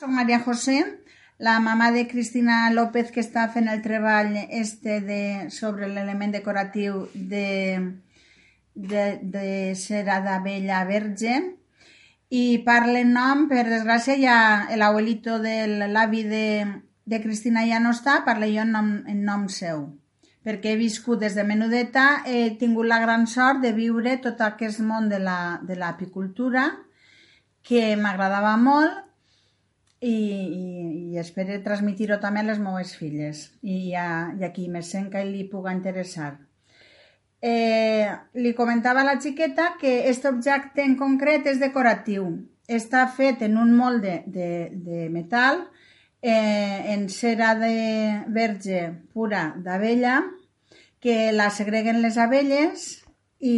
Soc Maria José, la mamà de Cristina López que està fent el treball este de, sobre l'element decoratiu de, de, de cera d'abella verge. I parla en nom, per desgràcia ja l'abuelito de l'avi de, de Cristina ja no està, parla jo en nom, en nom seu. Perquè he viscut des de menudeta, he tingut la gran sort de viure tot aquest món de l'apicultura, que m'agradava molt i, i, i espero transmitir-ho també a les meves filles i a, i a qui me sent que li puga interessar. Eh, li comentava a la xiqueta que aquest objecte en concret és decoratiu. Està fet en un molde de, de metal, eh, en cera de verge pura d'abella, que la segreguen les abelles i,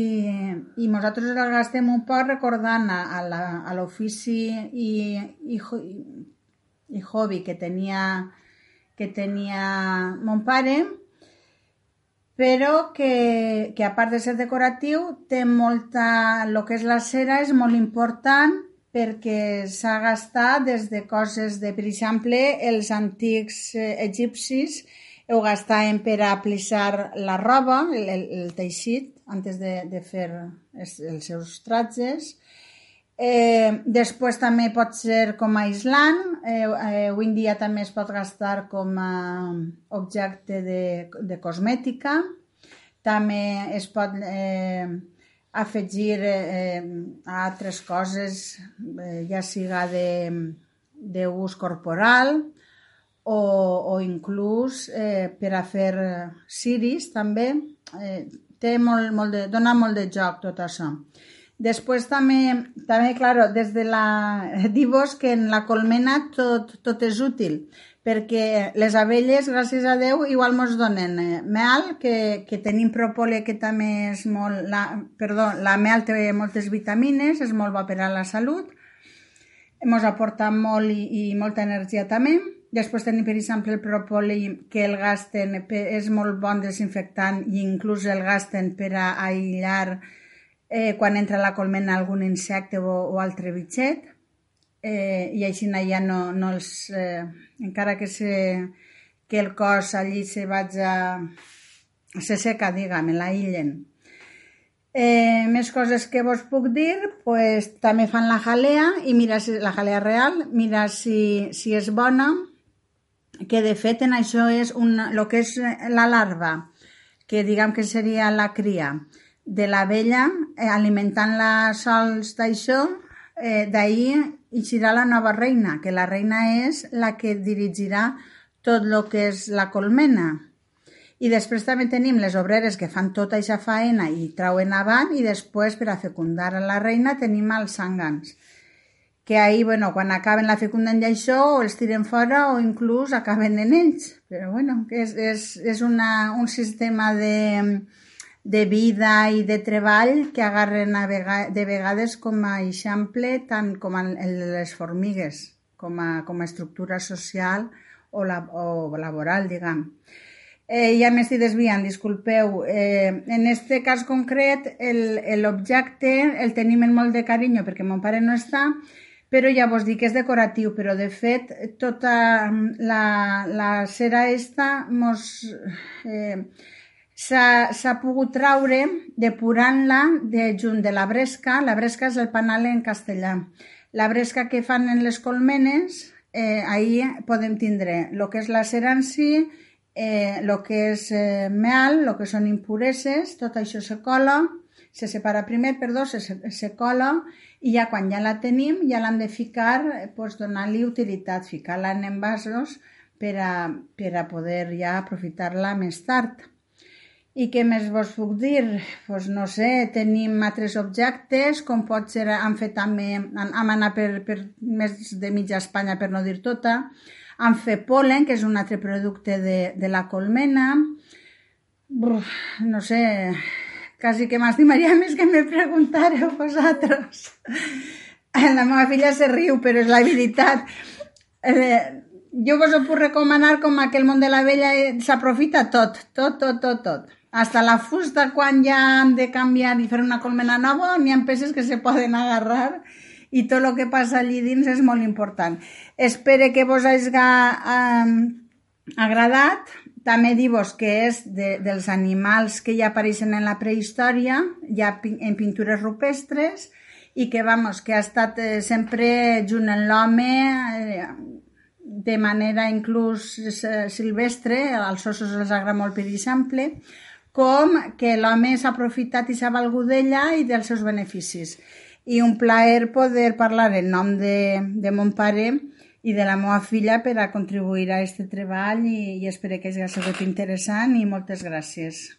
i nosaltres el gastem un poc recordant a, a l'ofici i, i, i hobby que tenia, que tenia mon pare, però que, que a part de ser decoratiu té molta... el que és la cera és molt important perquè s'ha gastat des de coses de, per exemple, els antics eh, egipcis ho gastaven per a plissar la roba, el, el, teixit, antes de, de fer els, els seus tratges, Eh, després també pot ser com a aislant, eh, eh, avui en dia també es pot gastar com a objecte de, de cosmètica, també es pot eh, afegir eh, a altres coses, eh, ja siga d'ús corporal o, o inclús eh, per a fer ciris també. Eh, té molt, molt de, dona molt de joc tot això. Després també, també claro, des de la... Dir-vos que en la colmena tot, tot és útil, perquè les abelles, gràcies a Déu, igual ens donen eh, mel, que, que tenim propòlia, que també és molt... La, perdó, la mel té moltes vitamines, és molt bo per a la salut, ens aporta molt i, i molta energia també. Després tenim, per exemple, el propoli, que el gasten, és molt bon desinfectant i inclús el gasten per a aïllar eh, quan entra a la colmena algun insecte o, o altre bitxet eh, i així ja no, no els... Eh, encara que, se, que el cos allí se vaig a... se seca, diguem, l'aïllen. Eh, més coses que vos puc dir, pues, també fan la jalea i mira si, la jalea real, mira si, si és bona, que de fet en això és un, el que és la larva, que diguem que seria la cria de l'abella, eh, alimentant-la sols d'això, eh, d'ahir eixirà la nova reina, que la reina és la que dirigirà tot el que és la colmena. I després també tenim les obreres que fan tota aquesta faena i trauen avant i després per a fecundar la reina tenim els sangans que ahir, bueno, quan acaben la fecundan d'això, o els tiren fora o inclús acaben en ells. Però bueno, és, és, és una, un sistema de, de vida i de treball que agarren a vega, de vegades com a eixample tant com el de les formigues, com a, com a estructura social o, la, o laboral, diguem. Eh, ja m'estic desviant, disculpeu. Eh, en este cas concret, l'objecte el, el tenim en molt de carinyo perquè mon pare no està, però ja vos dic que és decoratiu, però de fet tota la, la cera esta mos... Eh, s'ha pogut traure depurant-la de junt de la bresca. La bresca és el panal en castellà. La bresca que fan en les colmenes, eh, ahir podem tindre el que és la si, eh, el que és eh, mel, el que són impureses, tot això se cola, se separa primer, perdó, se, se cola i ja quan ja la tenim ja l'hem de ficar, pues, donar-li utilitat, ficar-la en envasos per a, per a poder ja aprofitar-la més tard. I què més vos puc dir? Pues no sé, tenim altres objectes, com pot ser, han fet també, hem anat per, per més de mitja Espanya, per no dir tota, han fet polen, que és un altre producte de, de la colmena. Uf, no sé, quasi que m'estimaria més que me preguntareu vosaltres. La meva filla se riu, però és la veritat. Eh, jo vos ho puc recomanar com que el món de la vella s'aprofita tot, tot, tot, tot, tot. Hasta la fusta, quan ja han de canviar i fer una colmena nova, n'hi ha peces que se poden agarrar i tot el que passa allí dins és molt important. Espero que vos hagi eh, agradat. També dir-vos que és de, dels animals que ja apareixen en la prehistòria, ja en pintures rupestres, i que, vamos, que ha estat eh, sempre junt amb l'home eh, de manera inclús eh, silvestre, als ossos els agrada molt per exemple, com que l'home s'ha aprofitat i s'ha valgut d'ella i dels seus beneficis. I un plaer poder parlar en nom de, de mon pare i de la meva filla per a contribuir a aquest treball i, i espero que hagi sigut interessant i moltes gràcies.